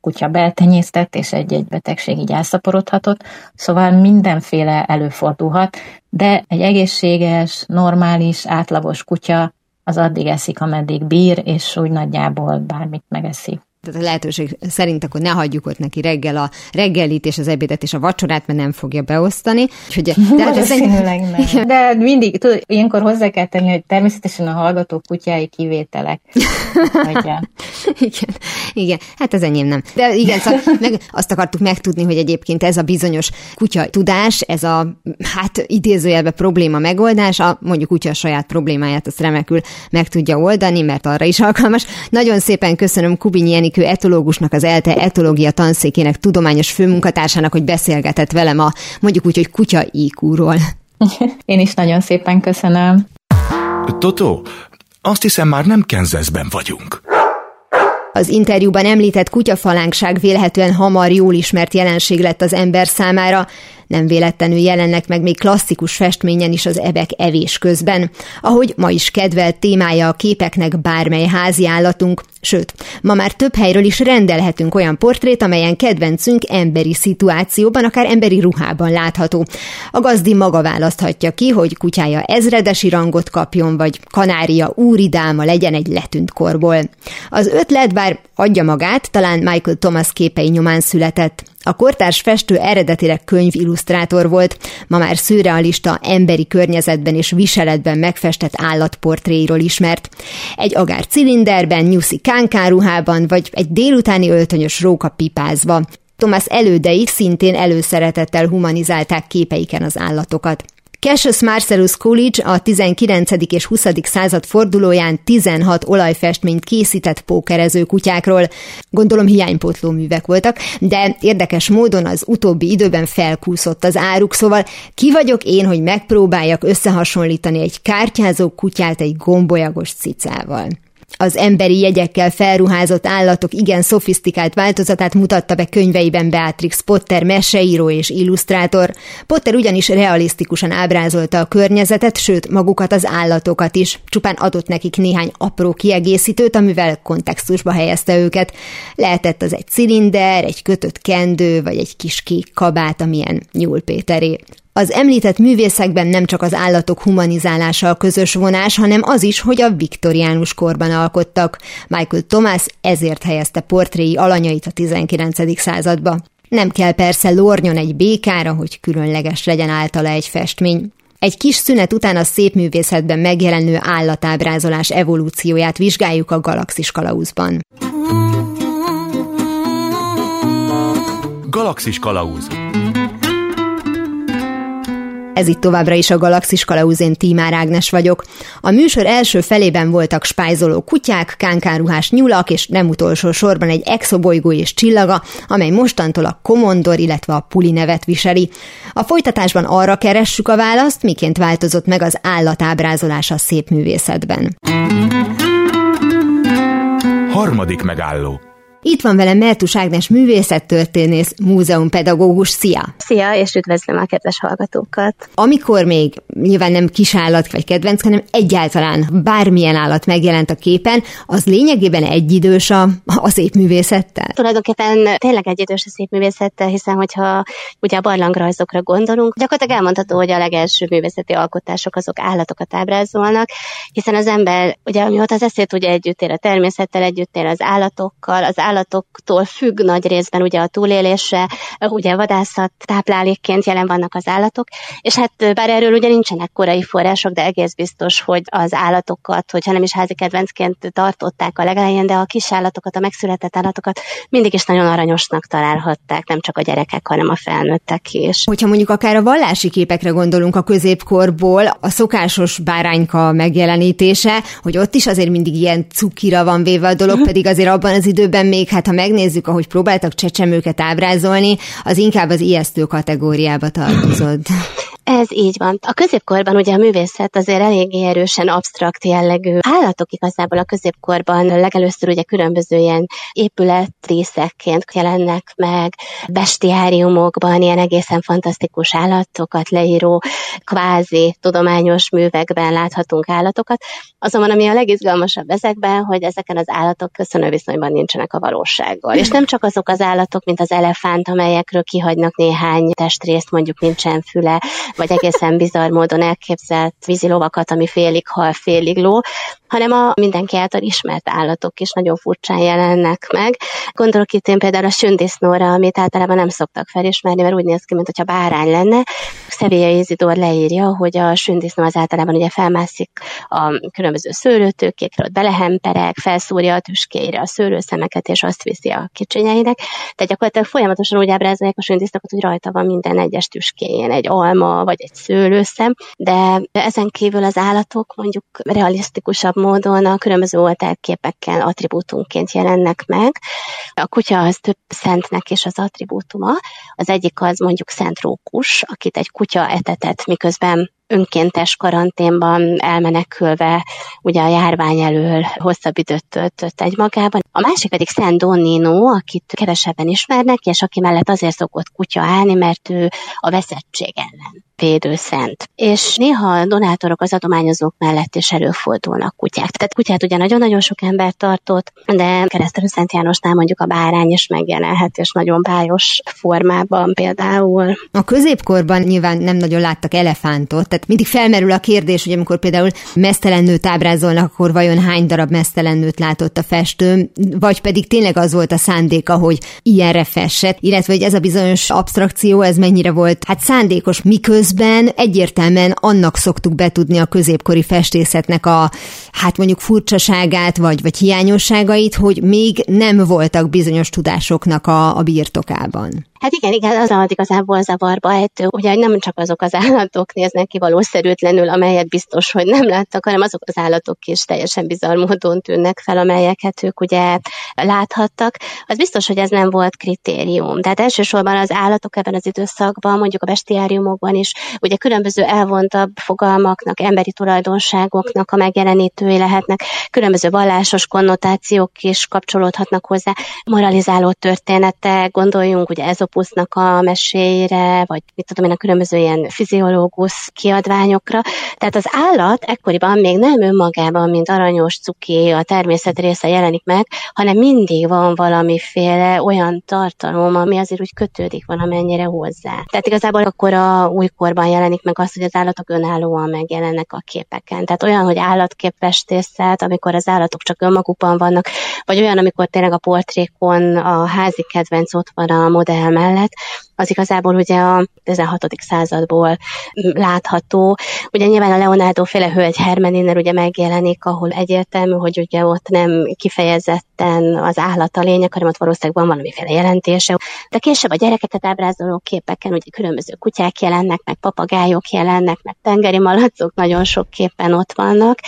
kutya beltenyésztett, és egy-egy betegség így elszaporodhatott, szóval mindenféle előfordulhat, de egy egészséges, normális, átlagos kutya az addig eszik, ameddig bír, és úgy nagyjából bármit megeszik tehát a lehetőség szerint akkor ne hagyjuk ott neki reggel a reggelit és az ebédet és a vacsorát, mert nem fogja beosztani. Úgyhogy, de, hát ez egy... nem. de mindig, tudod, ilyenkor hozzá kell tenni, hogy természetesen a hallgatók kutyái kivételek. igen, igen, hát az enyém nem. De igen, szóval meg azt akartuk megtudni, hogy egyébként ez a bizonyos kutya tudás, ez a hát idézőjelbe probléma megoldása, mondjuk kutya a saját problémáját, azt remekül meg tudja oldani, mert arra is alkalmas. Nagyon szépen köszönöm Kubinyi Enikő etológusnak, az ELTE etológia tanszékének tudományos főmunkatársának, hogy beszélgetett velem a mondjuk úgy, hogy kutya IQ-ról. Én is nagyon szépen köszönöm. Toto, azt hiszem már nem Kenzeszben vagyunk. Az interjúban említett kutyafalánkság vélhetően hamar jól ismert jelenség lett az ember számára, nem véletlenül jelennek meg még klasszikus festményen is az ebek evés közben, ahogy ma is kedvelt témája a képeknek bármely házi állatunk, sőt, ma már több helyről is rendelhetünk olyan portrét, amelyen kedvencünk emberi szituációban, akár emberi ruhában látható. A gazdi maga választhatja ki, hogy kutyája ezredesi rangot kapjon, vagy kanária úridáma legyen egy letűnt korból. Az ötlet bár adja magát, talán Michael Thomas képei nyomán született. A kortárs festő eredetileg könyvillusztrátor volt, ma már szürrealista, emberi környezetben és viseletben megfestett állatportréiról ismert. Egy agár cilinderben, nyuszi kánkáruhában, vagy egy délutáni öltönyös róka pipázva. Thomas elődei szintén előszeretettel humanizálták képeiken az állatokat. Cassius Marcellus Coolidge a 19. és 20. század fordulóján 16 olajfestményt készített pókerező kutyákról. Gondolom hiánypótló művek voltak, de érdekes módon az utóbbi időben felkúszott az áruk, szóval ki vagyok én, hogy megpróbáljak összehasonlítani egy kártyázó kutyát egy gombolyagos cicával. Az emberi jegyekkel felruházott állatok igen szofisztikált változatát mutatta be könyveiben Beatrix Potter, meseíró és illusztrátor. Potter ugyanis realisztikusan ábrázolta a környezetet, sőt magukat az állatokat is, csupán adott nekik néhány apró kiegészítőt, amivel kontextusba helyezte őket. Lehetett az egy cilinder, egy kötött kendő, vagy egy kis kék kabát, amilyen Nyúl Péteré. Az említett művészekben nem csak az állatok humanizálása a közös vonás, hanem az is, hogy a viktoriánus korban alkottak. Michael Thomas ezért helyezte portréi alanyait a 19. századba. Nem kell persze lornyon egy békára, hogy különleges legyen általa egy festmény. Egy kis szünet után a szép művészetben megjelenő állatábrázolás evolúcióját vizsgáljuk a Galaxis Kalauzban. Galaxis Kalauz ez itt továbbra is a Galaxis Kalauzén Tímár Ágnes vagyok. A műsor első felében voltak spájzoló kutyák, kánkáruhás nyulak, és nem utolsó sorban egy exobolygó és csillaga, amely mostantól a Komondor, illetve a Puli nevet viseli. A folytatásban arra keressük a választ, miként változott meg az állatábrázolás a szép művészetben. Harmadik megálló itt van velem Mertus Ágnes művészettörténész, múzeumpedagógus. Szia! Szia, és üdvözlöm a kedves hallgatókat! Amikor még nyilván nem kis állat vagy kedvenc, hanem egyáltalán bármilyen állat megjelent a képen, az lényegében egyidős a, a szép művészettel? Tulajdonképpen tényleg egyidős a szép művészettel, hiszen hogyha ugye a barlangrajzokra gondolunk, gyakorlatilag elmondható, hogy a legelső művészeti alkotások azok állatokat ábrázolnak, hiszen az ember, ugye amióta az eszét ugye együtt él a természettel, együtt él az állatokkal, az állatoktól függ nagy részben ugye a túlélése, ugye vadászat táplálékként jelen vannak az állatok, és hát bár erről ugye nincsenek korai források, de egész biztos, hogy az állatokat, hogyha nem is házi kedvencként tartották a legelején, de a kis állatokat, a megszületett állatokat mindig is nagyon aranyosnak találhatták, nem csak a gyerekek, hanem a felnőttek is. Hogyha mondjuk akár a vallási képekre gondolunk a középkorból, a szokásos bárányka megjelenítése, hogy ott is azért mindig ilyen cukira van véve a dolog, pedig azért abban az időben még még hát ha megnézzük, ahogy próbáltak csecsemőket ábrázolni, az inkább az ijesztő kategóriába tartozott. Ez így van. A középkorban ugye a művészet azért eléggé erősen absztrakt jellegű. Állatok igazából a középkorban legelőször ugye különböző ilyen épületrészekként jelennek meg, bestiáriumokban ilyen egészen fantasztikus állatokat leíró, kvázi tudományos művekben láthatunk állatokat. Azonban ami a legizgalmasabb ezekben, hogy ezeken az állatok köszönő viszonyban nincsenek a valósággal. És nem csak azok az állatok, mint az elefánt, amelyekről kihagynak néhány testrészt, mondjuk nincsen füle, vagy egészen bizarr módon elképzelt vízilovakat, ami félig hal, félig ló, hanem a mindenki által ismert állatok is nagyon furcsán jelennek meg. Gondolok itt én például a sündisznóra, amit általában nem szoktak felismerni, mert úgy néz ki, mintha bárány lenne. Sevilla Izidor leírja, hogy a sündisznó az általában ugye felmászik a különböző szőlőtőkékre, ott belehemperek, felszúrja a tüskéire a szőlőszemeket, és azt viszi a kicsinyeinek. Tehát gyakorlatilag folyamatosan úgy ábrázolják a sündisznókat, hogy rajta van minden egyes tüskéjén egy alma vagy egy szőlőszem, de ezen kívül az állatok mondjuk realisztikusabb módon a különböző oltárképekkel attribútumként jelennek meg. A kutya az több szentnek is az attribútuma. Az egyik az mondjuk Szent Rókus, akit egy kutya etetett, miközben önkéntes karanténban elmenekülve ugye a járvány elől hosszabb időt töltött egy magában. A másik pedig Szent Donnino, akit kevesebben ismernek, és aki mellett azért szokott kutya állni, mert ő a veszettség ellen védőszent. És néha a donátorok az adományozók mellett is előfordulnak kutyák. Tehát kutyát ugye nagyon-nagyon sok ember tartott, de keresztelő Szent Jánosnál mondjuk a bárány is megjelenhet, és nagyon bájos formában például. A középkorban nyilván nem nagyon láttak elefántot, tehát mindig felmerül a kérdés, hogy amikor például mesztelen nőt ábrázolnak, akkor vajon hány darab mesztelen nőt látott a festő, vagy pedig tényleg az volt a szándéka, hogy ilyenre fessett, illetve hogy ez a bizonyos abstrakció, ez mennyire volt? Hát szándékos, miközben közben egyértelműen annak szoktuk betudni a középkori festészetnek a, hát mondjuk furcsaságát, vagy, vagy hiányosságait, hogy még nem voltak bizonyos tudásoknak a, a birtokában. Hát igen, igen, az ad igazából zavarba ejtő, ugye nem csak azok az állatok néznek ki valószerűtlenül, amelyet biztos, hogy nem láttak, hanem azok az állatok is teljesen bizarr módon tűnnek fel, amelyeket ők ugye láthattak. Az biztos, hogy ez nem volt kritérium. Tehát elsősorban az állatok ebben az időszakban, mondjuk a bestiáriumokban is, ugye különböző elvontabb fogalmaknak, emberi tulajdonságoknak a megjelenítői lehetnek, különböző vallásos konnotációk is kapcsolódhatnak hozzá, moralizáló történetek, gondoljunk ugye a meséire, vagy mit tudom én, a különböző ilyen fiziológus kiadványokra. Tehát az állat ekkoriban még nem önmagában, mint aranyos cuki, a természet része jelenik meg, hanem mindig van valamiféle olyan tartalom, ami azért úgy kötődik valamennyire hozzá. Tehát igazából akkor a újkorban jelenik meg az, hogy az állatok önállóan megjelennek a képeken. Tehát olyan, hogy állatképfestészet, amikor az állatok csak önmagukban vannak, vagy olyan, amikor tényleg a portrékon a házi kedvenc ott van a modell mellett, az igazából ugye a 16. századból látható. Ugye nyilván a Leonardo féle hölgy Hermeninnel ugye megjelenik, ahol egyértelmű, hogy ugye ott nem kifejezetten az állat a lényeg, hanem ott valószínűleg van valamiféle jelentése. De később a gyerekeket ábrázoló képeken ugye különböző kutyák jelennek, meg papagájok jelennek, meg tengeri malacok nagyon sok képen ott vannak,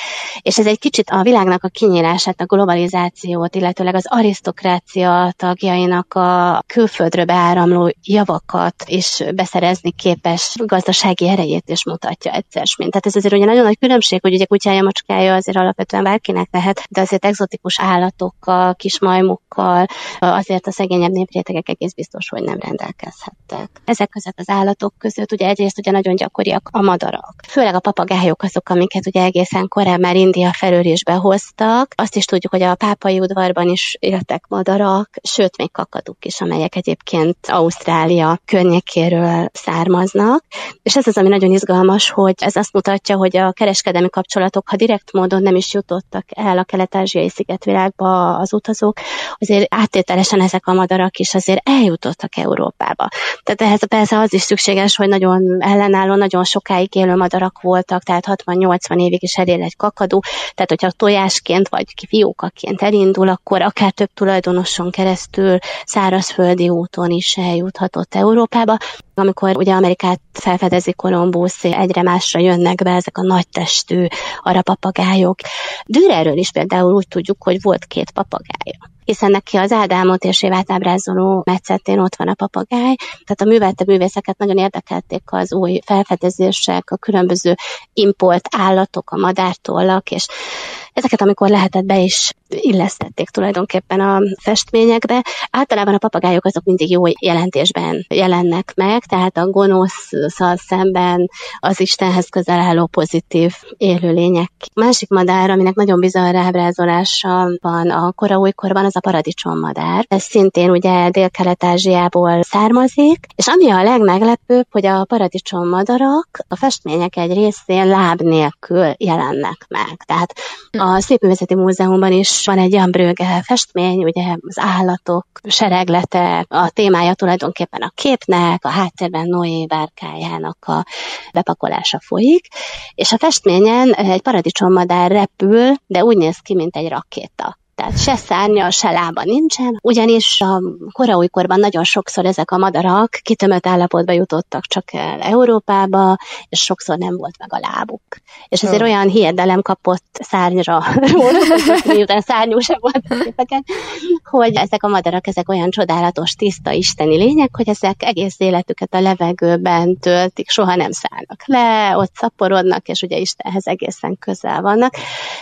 és ez egy kicsit a világnak a kinyílását, a globalizációt, illetőleg az arisztokrácia tagjainak a külföldről beáramló javak javakat és beszerezni képes gazdasági erejét is mutatja egyszer mint. Tehát ez azért ugye nagyon nagy különbség, hogy ugye kutyája, macskája azért alapvetően bárkinek lehet, de azért exotikus állatokkal, kis majmokkal, azért a szegényebb néprétegek egész biztos, hogy nem rendelkezhettek. Ezek között az állatok között ugye egyrészt ugye nagyon gyakoriak a madarak. Főleg a papagájok azok, amiket ugye egészen korábban már India felől is behoztak. Azt is tudjuk, hogy a pápai udvarban is éltek madarak, sőt még kakaduk is, amelyek egyébként Ausztrália környékéről származnak, és ez az, ami nagyon izgalmas, hogy ez azt mutatja, hogy a kereskedelmi kapcsolatok, ha direkt módon nem is jutottak el a kelet-ázsiai szigetvilágba az utazók, azért áttételesen ezek a madarak is azért eljutottak Európába. Tehát ehhez persze az is szükséges, hogy nagyon ellenálló, nagyon sokáig élő madarak voltak, tehát 60-80 évig is elél egy kakadó, tehát hogyha tojásként vagy fiókaként elindul, akkor akár több tulajdonoson keresztül szárazföldi úton is eljuthatott Európába. Amikor ugye Amerikát felfedezi Kolumbusz, egyre másra jönnek be ezek a nagy testű arapapagályok. Dürerről is például úgy tudjuk, hogy volt két papagája hiszen neki az Ádámot és Évát ábrázoló metszetén ott van a papagáj, tehát a művelte művészeket nagyon érdekelték az új felfedezések, a különböző import állatok, a madártollak, és Ezeket, amikor lehetett be is illesztették tulajdonképpen a festményekbe. Általában a papagájok azok mindig jó jelentésben jelennek meg, tehát a gonoszszal szemben az Istenhez közel álló pozitív élőlények. Másik madár, aminek nagyon bizarr ábrázolása van a kora újkorban, az a paradicsom-madár. Ez szintén ugye Dél-Kelet-Ázsiából származik, és ami a legmeglepőbb, hogy a madarak a festmények egy részén láb nélkül jelennek meg. Tehát a Szépművészeti Múzeumban is van egy Bröge festmény, ugye az állatok sereglete, a témája tulajdonképpen a képnek, a háttérben Noé bárkájának a bepakolása folyik, és a festményen egy paradicsommadár repül, de úgy néz ki, mint egy rakéta. Tehát se szárnya, se lába nincsen, ugyanis a koraújkorban nagyon sokszor ezek a madarak kitömött állapotba jutottak csak el Európába, és sokszor nem volt meg a lábuk. És ezért oh. olyan hiedelem kapott szárnyra miután szárnyú sem volt képeken, hogy ezek a madarak, ezek olyan csodálatos, tiszta isteni lények, hogy ezek egész életüket a levegőben töltik, soha nem szállnak le, ott szaporodnak, és ugye Istenhez egészen közel vannak.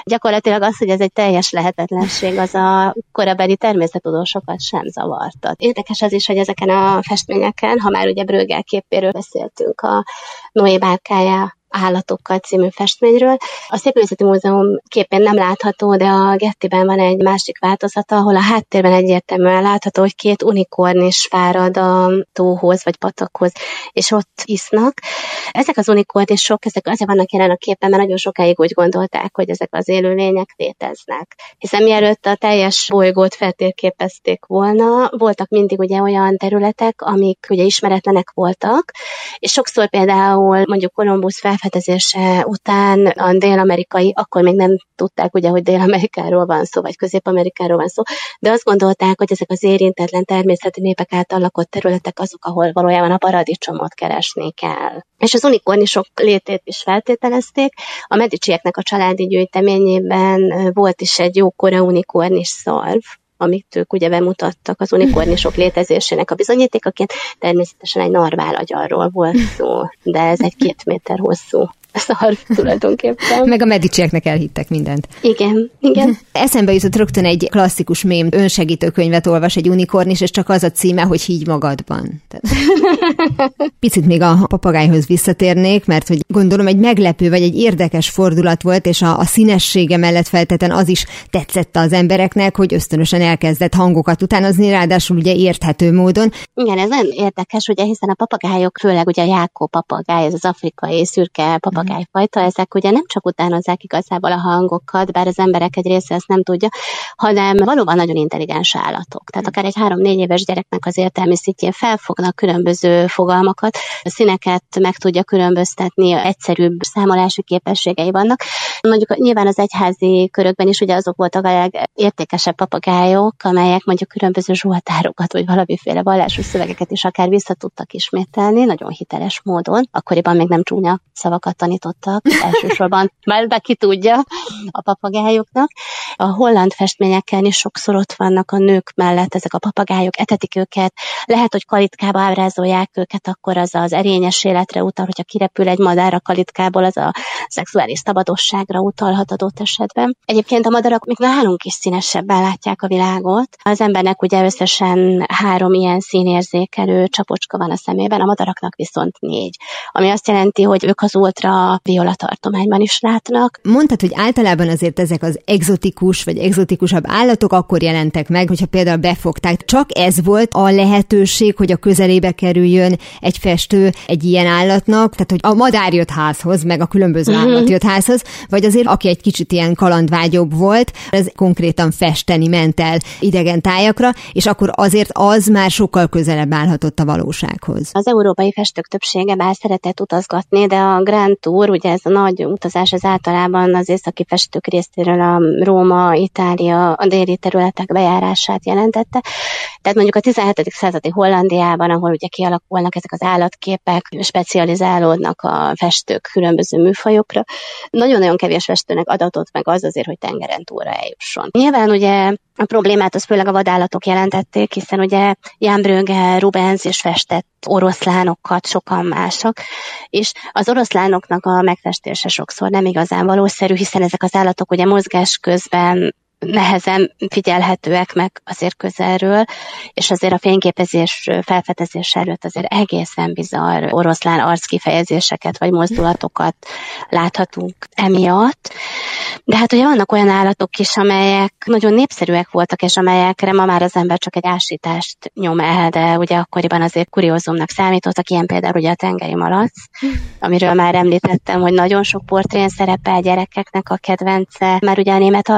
Gyakorlatilag az, hogy ez egy teljes lehetetlenség, jelenség az a korabeli természetudósokat sem zavarta. Érdekes az is, hogy ezeken a festményeken, ha már ugye Brögel képéről beszéltünk, a Noé bárkája állatokkal című festményről. A Szépművészeti Múzeum képén nem látható, de a Gettiben van egy másik változata, ahol a háttérben egyértelműen látható, hogy két unikorn is fárad a tóhoz vagy patakhoz, és ott isznak. Ezek az unikornisok, ezek azért vannak jelen a képen, mert nagyon sokáig úgy gondolták, hogy ezek az élőlények léteznek. Hiszen mielőtt a teljes bolygót feltérképezték volna, voltak mindig ugye olyan területek, amik ugye ismeretlenek voltak, és sokszor például mondjuk Kolumbusz fel felfedezése után a dél-amerikai, akkor még nem tudták ugye, hogy Dél-Amerikáról van szó, vagy Közép-Amerikáról van szó, de azt gondolták, hogy ezek az érintetlen természeti népek által lakott területek azok, ahol valójában a paradicsomot keresni kell. És az unikornisok létét is feltételezték. A medicieknek a családi gyűjteményében volt is egy jókora unikornis szarv, amit ők ugye bemutattak az unikornisok létezésének a bizonyítékaként, természetesen egy narvál agyarról volt szó, de ez egy két méter hosszú szar tulajdonképpen. Meg a medicsieknek elhittek mindent. Igen, igen. Eszembe jutott rögtön egy klasszikus mém, önsegítő könyvet olvas egy unikornis, és csak az a címe, hogy higgy magadban. Picit még a papagájhoz visszatérnék, mert hogy gondolom egy meglepő vagy egy érdekes fordulat volt, és a, a színessége mellett felteten az is tetszett az embereknek, hogy ösztönösen elkezdett hangokat utánozni, ráadásul ugye érthető módon. Igen, ez nagyon érdekes, ugye, hiszen a papagájok, főleg ugye a jákó papagáj, ez az afrikai szürke papagáj, papagájfajta, ezek ugye nem csak utánozzák igazából a hangokat, bár az emberek egy része ezt nem tudja, hanem valóban nagyon intelligens állatok. Tehát akár egy három-négy éves gyereknek az értelmi szintjén felfognak különböző fogalmakat, a színeket meg tudja különböztetni, egyszerűbb számolási képességei vannak. Mondjuk nyilván az egyházi körökben is ugye azok voltak a legértékesebb papagájok, amelyek mondjuk különböző zsoltárokat, vagy valamiféle vallásos szövegeket is akár vissza tudtak ismételni, nagyon hiteles módon. Akkoriban még nem csúnya szavakat tanítottak, elsősorban már be ki tudja a papagájoknak. A holland festményeken is sokszor ott vannak a nők mellett ezek a papagájok, etetik őket, lehet, hogy kalitkába ábrázolják őket, akkor az az erényes életre utal, hogyha kirepül egy madár a kalitkából, az a szexuális szabadosságra utalhat adott esetben. Egyébként a madarak még nálunk is színesebben látják a világot. Az embernek ugye összesen három ilyen színérzékelő csapocska van a szemében, a madaraknak viszont négy. Ami azt jelenti, hogy ők az ultra a viola tartományban is látnak. Mondtad, hogy általában azért ezek az egzotikus vagy egzotikusabb állatok akkor jelentek meg, hogyha például befogták. Csak ez volt a lehetőség, hogy a közelébe kerüljön egy festő egy ilyen állatnak, tehát hogy a madár jött házhoz, meg a különböző uh-huh. állat jött házhoz, vagy azért aki egy kicsit ilyen kalandvágyobb volt, ez konkrétan festeni ment el idegen tájakra, és akkor azért az már sokkal közelebb állhatott a valósághoz. Az európai festők többsége bár szeretett utazgatni, de a Grand Tour, ugye ez a nagy utazás az általában az északi festők részéről a Róma, Itália, a déli területek bejárását jelentette. Tehát mondjuk a 17. századi Hollandiában, ahol ugye kialakulnak ezek az állatképek, specializálódnak a festők különböző műfajokra, nagyon-nagyon kevés festőnek adatot meg az azért, hogy tengeren túlra eljusson. Nyilván ugye a problémát az főleg a vadállatok jelentették, hiszen ugye Jan Brügge, Rubens is festett oroszlánokat, sokan mások, és az oroszlánoknak a megfestése sokszor nem igazán valószerű, hiszen ezek az állatok ugye mozgás közben nehezen figyelhetőek meg azért közelről, és azért a fényképezés felfedezés előtt azért egészen bizarr oroszlán arckifejezéseket vagy mozdulatokat láthatunk emiatt. De hát ugye vannak olyan állatok is, amelyek nagyon népszerűek voltak, és amelyekre ma már az ember csak egy ásítást nyom el, de ugye akkoriban azért kuriózumnak számítottak, ilyen például ugye a tengeri malac, amiről már említettem, hogy nagyon sok portrén szerepel gyerekeknek a kedvence, már ugye a német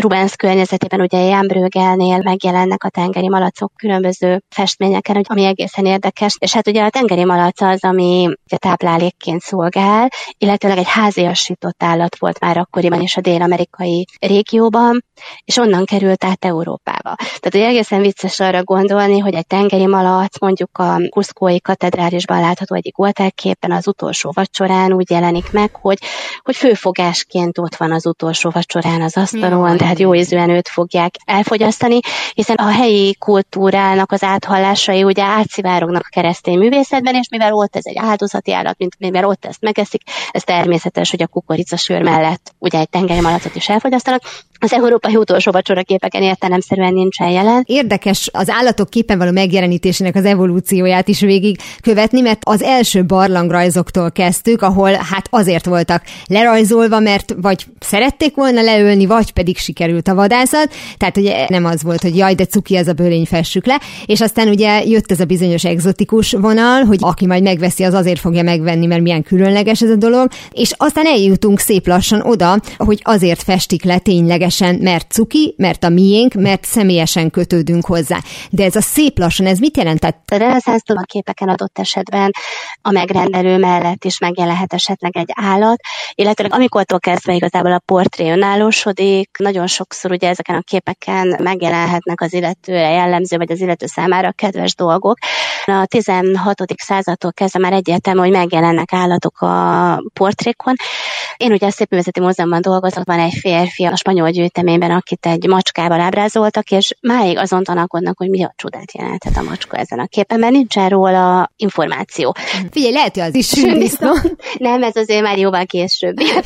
Rubens környezetében ugye Jan Brögelnél megjelennek a tengeri malacok különböző festményeken, ami egészen érdekes, és hát ugye a tengeri malac az, ami ugye táplálékként szolgál, illetőleg egy háziasított állat volt már akkoriban is a dél-amerikai régióban, és onnan került át Európába. Tehát ugye egészen vicces arra gondolni, hogy egy tengeri malac mondjuk a Kuszkói katedrálisban látható egyik oltárképpen az utolsó vacsorán úgy jelenik meg, hogy, hogy főfogásként ott van az utolsó vacsorán az asztalon, tehát jó ízűen őt fogják elfogyasztani, hiszen a helyi kultúrának az áthallásai ugye átszivárognak a keresztény művészetben, és mivel ott ez egy áldozati állat, mint mivel ott ezt megeszik, ez természetes, hogy a kukoricasőr mellett ugye egy tengeri malacot is elfogyasztanak, az európai utolsó vacsora képeken értelemszerűen nincsen jelen. Érdekes az állatok képen való megjelenítésének az evolúcióját is végig követni, mert az első barlangrajzoktól kezdtük, ahol hát azért voltak lerajzolva, mert vagy szerették volna leölni, vagy pedig sikerült a vadászat. Tehát ugye nem az volt, hogy jaj, de cuki ez a bőlény fessük le, és aztán ugye jött ez a bizonyos egzotikus vonal, hogy aki majd megveszi, az azért fogja megvenni, mert milyen különleges ez a dolog, és aztán eljutunk szép lassan oda, hogy azért festik le tényleg ténylegesen, mert cuki, mert a miénk, mert személyesen kötődünk hozzá. De ez a szép lassan, ez mit jelentett? A reneszánsz képeken adott esetben a megrendelő mellett is megjelenhet esetleg egy állat, illetve amikor kezdve igazából a portré önállósodik, nagyon sokszor ugye ezeken a képeken megjelenhetnek az illetőre jellemző, vagy az illető számára kedves dolgok. A 16. századtól kezdve már egyértelmű, hogy megjelennek állatok a portrékon. Én ugye a Szépművészeti Múzeumban dolgozok, van egy férfi a spanyol gyűjteményben, akit egy macskával ábrázoltak, és máig azon tanakodnak, hogy mi a csodát jelenthet a macska ezen a képen, mert nincsen róla információ. Figyelj, lehet, hogy az is sündisznó. Nem, ez azért már jóval később. Ja,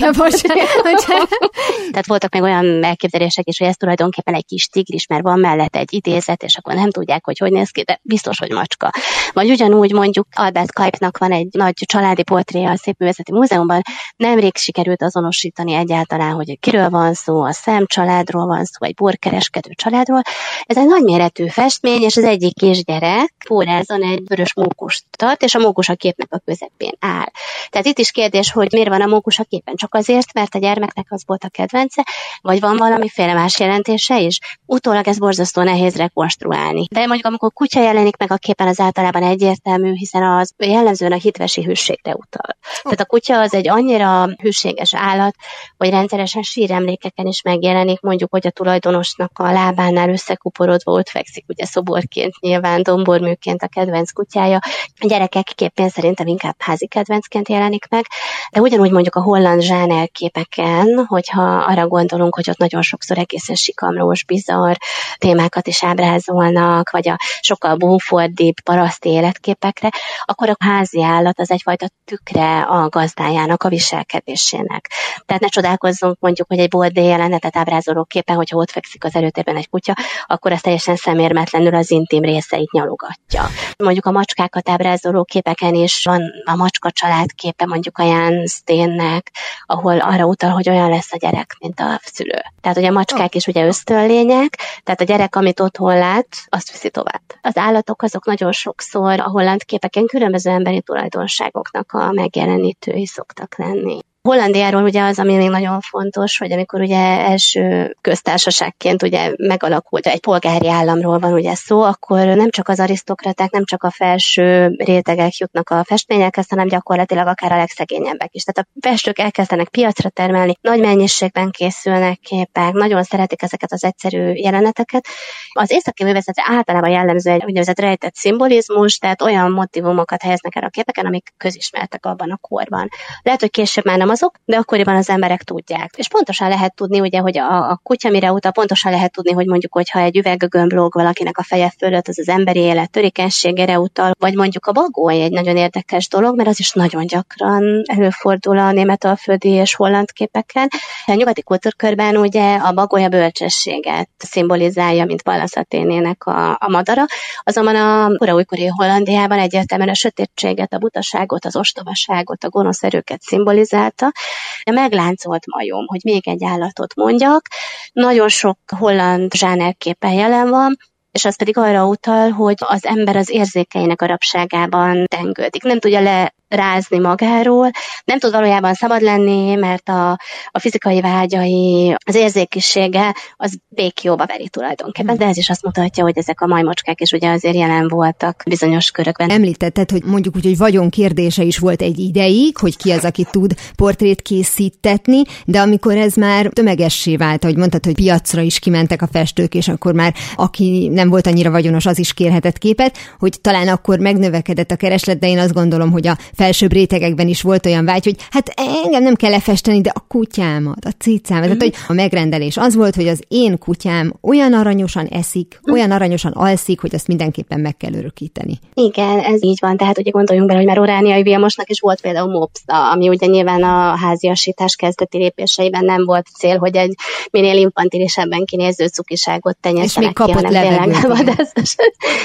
Tehát voltak még olyan elképzelések is, hogy ez tulajdonképpen egy kis tigris, mert van mellett egy idézet, és akkor nem tudják, hogy hogy néz ki, de biztos, hogy macska. Vagy ugyanúgy mondjuk Albert Kajpnak van egy nagy családi portréja a Szépművészeti Múzeumban, nemrég sikerült azonosítani egyáltalán, hogy kiről van szó, a szem családról van szó, vagy borkereskedő családról. Ez egy nagyméretű festmény, és az egyik kisgyerek pórázon egy vörös mókust tart, és a mókus a képnek a közepén áll. Tehát itt is kérdés, hogy miért van a mókus a képen? Csak azért, mert a gyermeknek az volt a kedvence, vagy van valamiféle más jelentése is? Utólag ez borzasztó nehéz rekonstruálni. De mondjuk amikor kutya jelenik meg a képen, az általában egyértelmű, hiszen az jellemzően a hitvesi hűségre utal. Tehát a kutya az egy annyira hűséges állat, hogy rendszeresen síremlékeken is megjelenik, mondjuk, hogy a tulajdonosnak a lábánál összekuporodva ott fekszik, ugye szoborként nyilván, domborműként a kedvenc kutyája. A gyerekek képén szerintem inkább házi kedvencként jelenik meg, de ugyanúgy mondjuk a holland zsáner képeken, hogyha arra gondolunk, hogy ott nagyon sokszor egészen sikamlós, bizarr témákat is ábrázolnak, vagy a sokkal búfordibb paraszti életképekre, akkor a házi állat az egyfajta tükre a gazdájának, a viselkedésének. Tehát ne csodálkozzunk mondjuk, hogy egy boldé jelenetet ábrázoló képen, hogyha ott fekszik az előtérben egy kutya, akkor az teljesen szemérmetlenül az intim részeit nyalogatja. Mondjuk a macskákat ábrázoló képeken is van a macska család képe mondjuk a Jan Sténnek, ahol arra utal, hogy olyan lesz a gyerek, mint a szülő. Tehát ugye a macskák is ugye ösztönlények, tehát a gyerek, amit otthon lát, azt viszi tovább. Az állatok azok nagyon sokszor a holland képeken különböző emberi tulajdonságoknak a megjelenítői szoktak lenni. Hollandiáról ugye az, ami még nagyon fontos, hogy amikor ugye első köztársaságként ugye megalakult, egy polgári államról van ugye szó, akkor nem csak az arisztokraták, nem csak a felső rétegek jutnak a festményekhez, hanem gyakorlatilag akár a legszegényebbek is. Tehát a festők elkezdenek piacra termelni, nagy mennyiségben készülnek képek, nagyon szeretik ezeket az egyszerű jeleneteket. Az északi művészet általában jellemző egy úgynevezett rejtett szimbolizmus, tehát olyan motivumokat helyeznek el a képeken, amik közismertek abban a korban. Lehet, hogy később már nem az azok, de akkoriban az emberek tudják. És pontosan lehet tudni, ugye, hogy a, a kutya mire utal, pontosan lehet tudni, hogy mondjuk, hogyha egy üveggömb valakinek a feje fölött, az az emberi élet törékenységére utal, vagy mondjuk a bagoly egy nagyon érdekes dolog, mert az is nagyon gyakran előfordul a német alföldi és holland képeken. A nyugati kultúrkörben ugye a bagoly a bölcsességet szimbolizálja, mint Pallaszaténének a, a madara, azonban a kora újkori Hollandiában egyértelműen a sötétséget, a butaságot, az ostobaságot, a gonosz erőket szimbolizálta, a megláncolt majom, hogy még egy állatot mondjak. Nagyon sok holland zsánerképpen jelen van, és az pedig arra utal, hogy az ember az érzékeinek a rabságában tengődik. Nem tudja le rázni magáról, nem tud valójában szabad lenni, mert a, a fizikai vágyai, az érzékisége az békjóba veri tulajdonképpen, de ez is azt mutatja, hogy ezek a majmocskák is ugye azért jelen voltak bizonyos körökben. Említetted, hogy mondjuk úgy, hogy vagyon kérdése is volt egy ideig, hogy ki az, aki tud portrét készítetni, de amikor ez már tömegessé vált, hogy mondtad, hogy piacra is kimentek a festők, és akkor már aki nem volt annyira vagyonos, az is kérhetett képet, hogy talán akkor megnövekedett a kereslet, de én azt gondolom, hogy a felsőbb rétegekben is volt olyan vágy, hogy hát engem nem kell lefesteni, de a kutyámat, a cicámat. Mm-hmm. Tehát, hogy a megrendelés az volt, hogy az én kutyám olyan aranyosan eszik, mm. olyan aranyosan alszik, hogy azt mindenképpen meg kell örökíteni. Igen, ez így van. Tehát ugye gondoljunk bele, hogy már Orániai Vilmosnak is volt például mopsza, ami ugye nyilván a háziasítás kezdeti lépéseiben nem volt cél, hogy egy minél infantilisebben kinéző cukiságot tenyészenek ki, hanem tényleg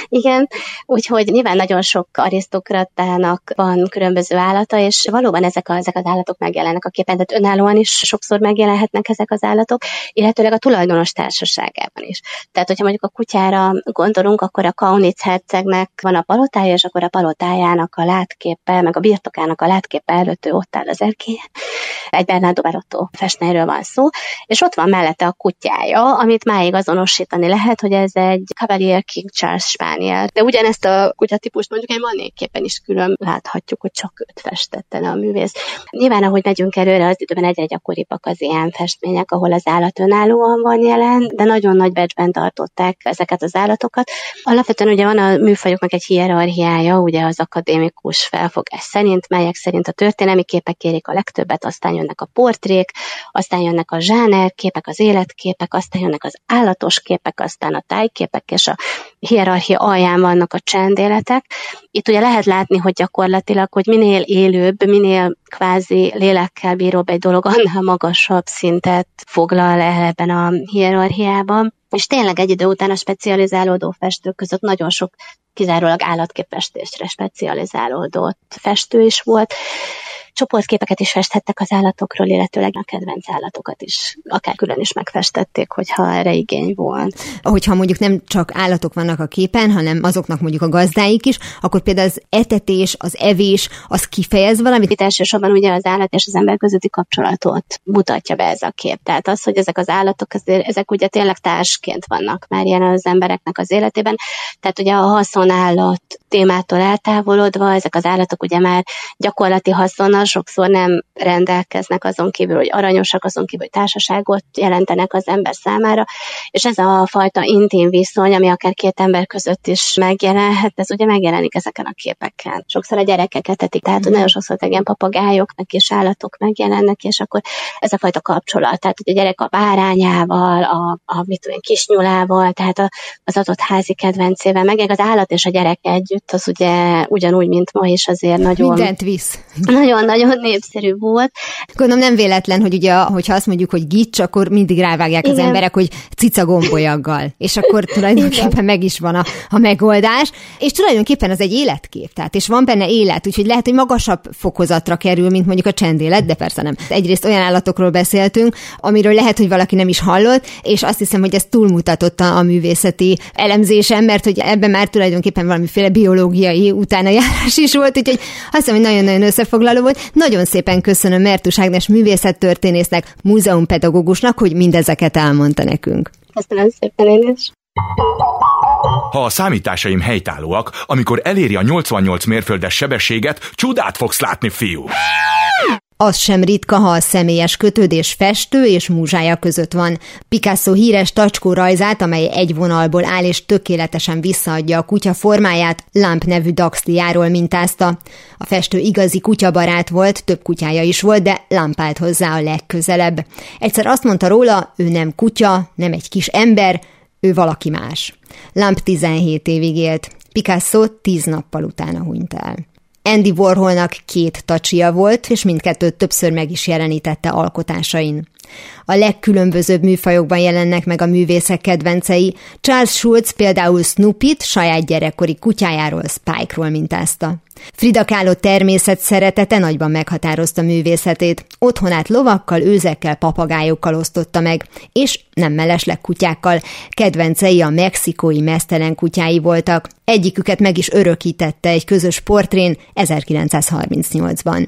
Igen, úgyhogy nyilván nagyon sok arisztokratának van különböző állata, és valóban ezek, a, ezek az állatok megjelennek a képen, tehát önállóan is sokszor megjelenhetnek ezek az állatok, illetőleg a tulajdonos társaságában is. Tehát, hogyha mondjuk a kutyára gondolunk, akkor a Kaunitz hercegnek van a palotája, és akkor a palotájának a látképe, meg a birtokának a látképe előtt ő ott áll az erkélyen. Egy Bernardo Barotto festményről van szó, és ott van mellette a kutyája, amit máig azonosítani lehet, hogy ez egy Cavalier King Charles Spaniel. De ugyanezt a kutyatípust mondjuk egy manéképpen is külön láthatjuk, hogy csak őt festette le a művész. Nyilván, ahogy megyünk előre, az időben egyre gyakoribbak az ilyen festmények, ahol az állat önállóan van jelen, de nagyon nagy becsben tartották ezeket az állatokat. Alapvetően ugye van a műfajoknak egy hierarchiája, ugye az akadémikus felfogás szerint, melyek szerint a történelmi képek kérik a legtöbbet, aztán jönnek a portrék, aztán jönnek a zsáner képek, az életképek, aztán jönnek az állatos képek, aztán a tájképek, és a hierarchia alján vannak a csendéletek. Itt ugye lehet látni, hogy gyakorlatilag, hogy minél élőbb, minél kvázi lélekkel bíróbb egy dolog, annál magasabb szintet foglal el ebben a hierarchiában. És tényleg egy idő után a specializálódó festők között nagyon sok kizárólag állatképestésre specializálódott festő is volt csoportképeket is festhettek az állatokról, illetőleg a kedvenc állatokat is, akár külön is megfestették, hogyha erre igény volt. Hogyha mondjuk nem csak állatok vannak a képen, hanem azoknak mondjuk a gazdáik is, akkor például az etetés, az evés, az kifejez valamit? Itt elsősorban ugye az állat és az ember közötti kapcsolatot mutatja be ez a kép. Tehát az, hogy ezek az állatok, azért, ezek ugye tényleg társként vannak már ilyen az embereknek az életében. Tehát ugye a haszonállat témától eltávolodva, ezek az állatok ugye már gyakorlati haszonnal sokszor nem rendelkeznek azon kívül, hogy aranyosak, azon kívül, hogy társaságot jelentenek az ember számára, és ez a fajta intim viszony, ami akár két ember között is megjelenhet, ez ugye megjelenik ezeken a képeken. Sokszor a gyerekeket tetik, tehát nagyon sokszor ilyen papagájoknak és állatok megjelennek, és akkor ez a fajta kapcsolat, tehát hogy a gyerek a bárányával, a, a mit tudom, kisnyulával, tehát a, az adott házi kedvencével, meg az állat és a gyerek együtt, az ugye ugyanúgy, mint ma is azért nagyon... Mindent visz. Nagyon nagyon népszerű volt. Gondolom nem véletlen, hogy ugye, hogyha azt mondjuk, hogy gics, akkor mindig rávágják Igen. az emberek, hogy cica gombolyaggal. És akkor tulajdonképpen Igen. meg is van a, a megoldás. És tulajdonképpen az egy életkép, tehát és van benne élet, úgyhogy lehet, hogy magasabb fokozatra kerül, mint mondjuk a csendélet, de persze nem. Egyrészt olyan állatokról beszéltünk, amiről lehet, hogy valaki nem is hallott, és azt hiszem, hogy ez túlmutatott a, a művészeti elemzésem, mert hogy ebben már tulajdonképpen valamiféle biológiai utána járás is volt, úgyhogy azt hiszem, hogy nagyon-nagyon összefoglaló volt. Nagyon szépen köszönöm Mertus Ágnes művészettörténésznek, múzeumpedagógusnak, hogy mindezeket elmondta nekünk. Köszönöm szépen én is. Ha a számításaim helytállóak, amikor eléri a 88 mérföldes sebességet, csodát fogsz látni, fiú! Az sem ritka, ha a személyes kötődés festő és múzsája között van. Picasso híres tacskó rajzát, amely egy vonalból áll és tökéletesen visszaadja a kutya formáját, Lamp nevű daxliáról mintázta. A festő igazi kutyabarát volt, több kutyája is volt, de Lamp állt hozzá a legközelebb. Egyszer azt mondta róla, ő nem kutya, nem egy kis ember, ő valaki más. Lamp 17 évig élt, Picasso 10 nappal utána hunyt el. Andy Warholnak két tacsia volt, és mindkettőt többször meg is jelenítette alkotásain. A legkülönbözőbb műfajokban jelennek meg a művészek kedvencei. Charles Schulz például Snoopy-t saját gyerekkori kutyájáról, Spike-ról mintázta. Frida Kahlo természet szeretete nagyban meghatározta művészetét. Otthonát lovakkal, őzekkel, papagájokkal osztotta meg, és nem mellesleg kutyákkal. Kedvencei a mexikói mesztelen kutyái voltak. Egyiküket meg is örökítette egy közös portrén 1938-ban.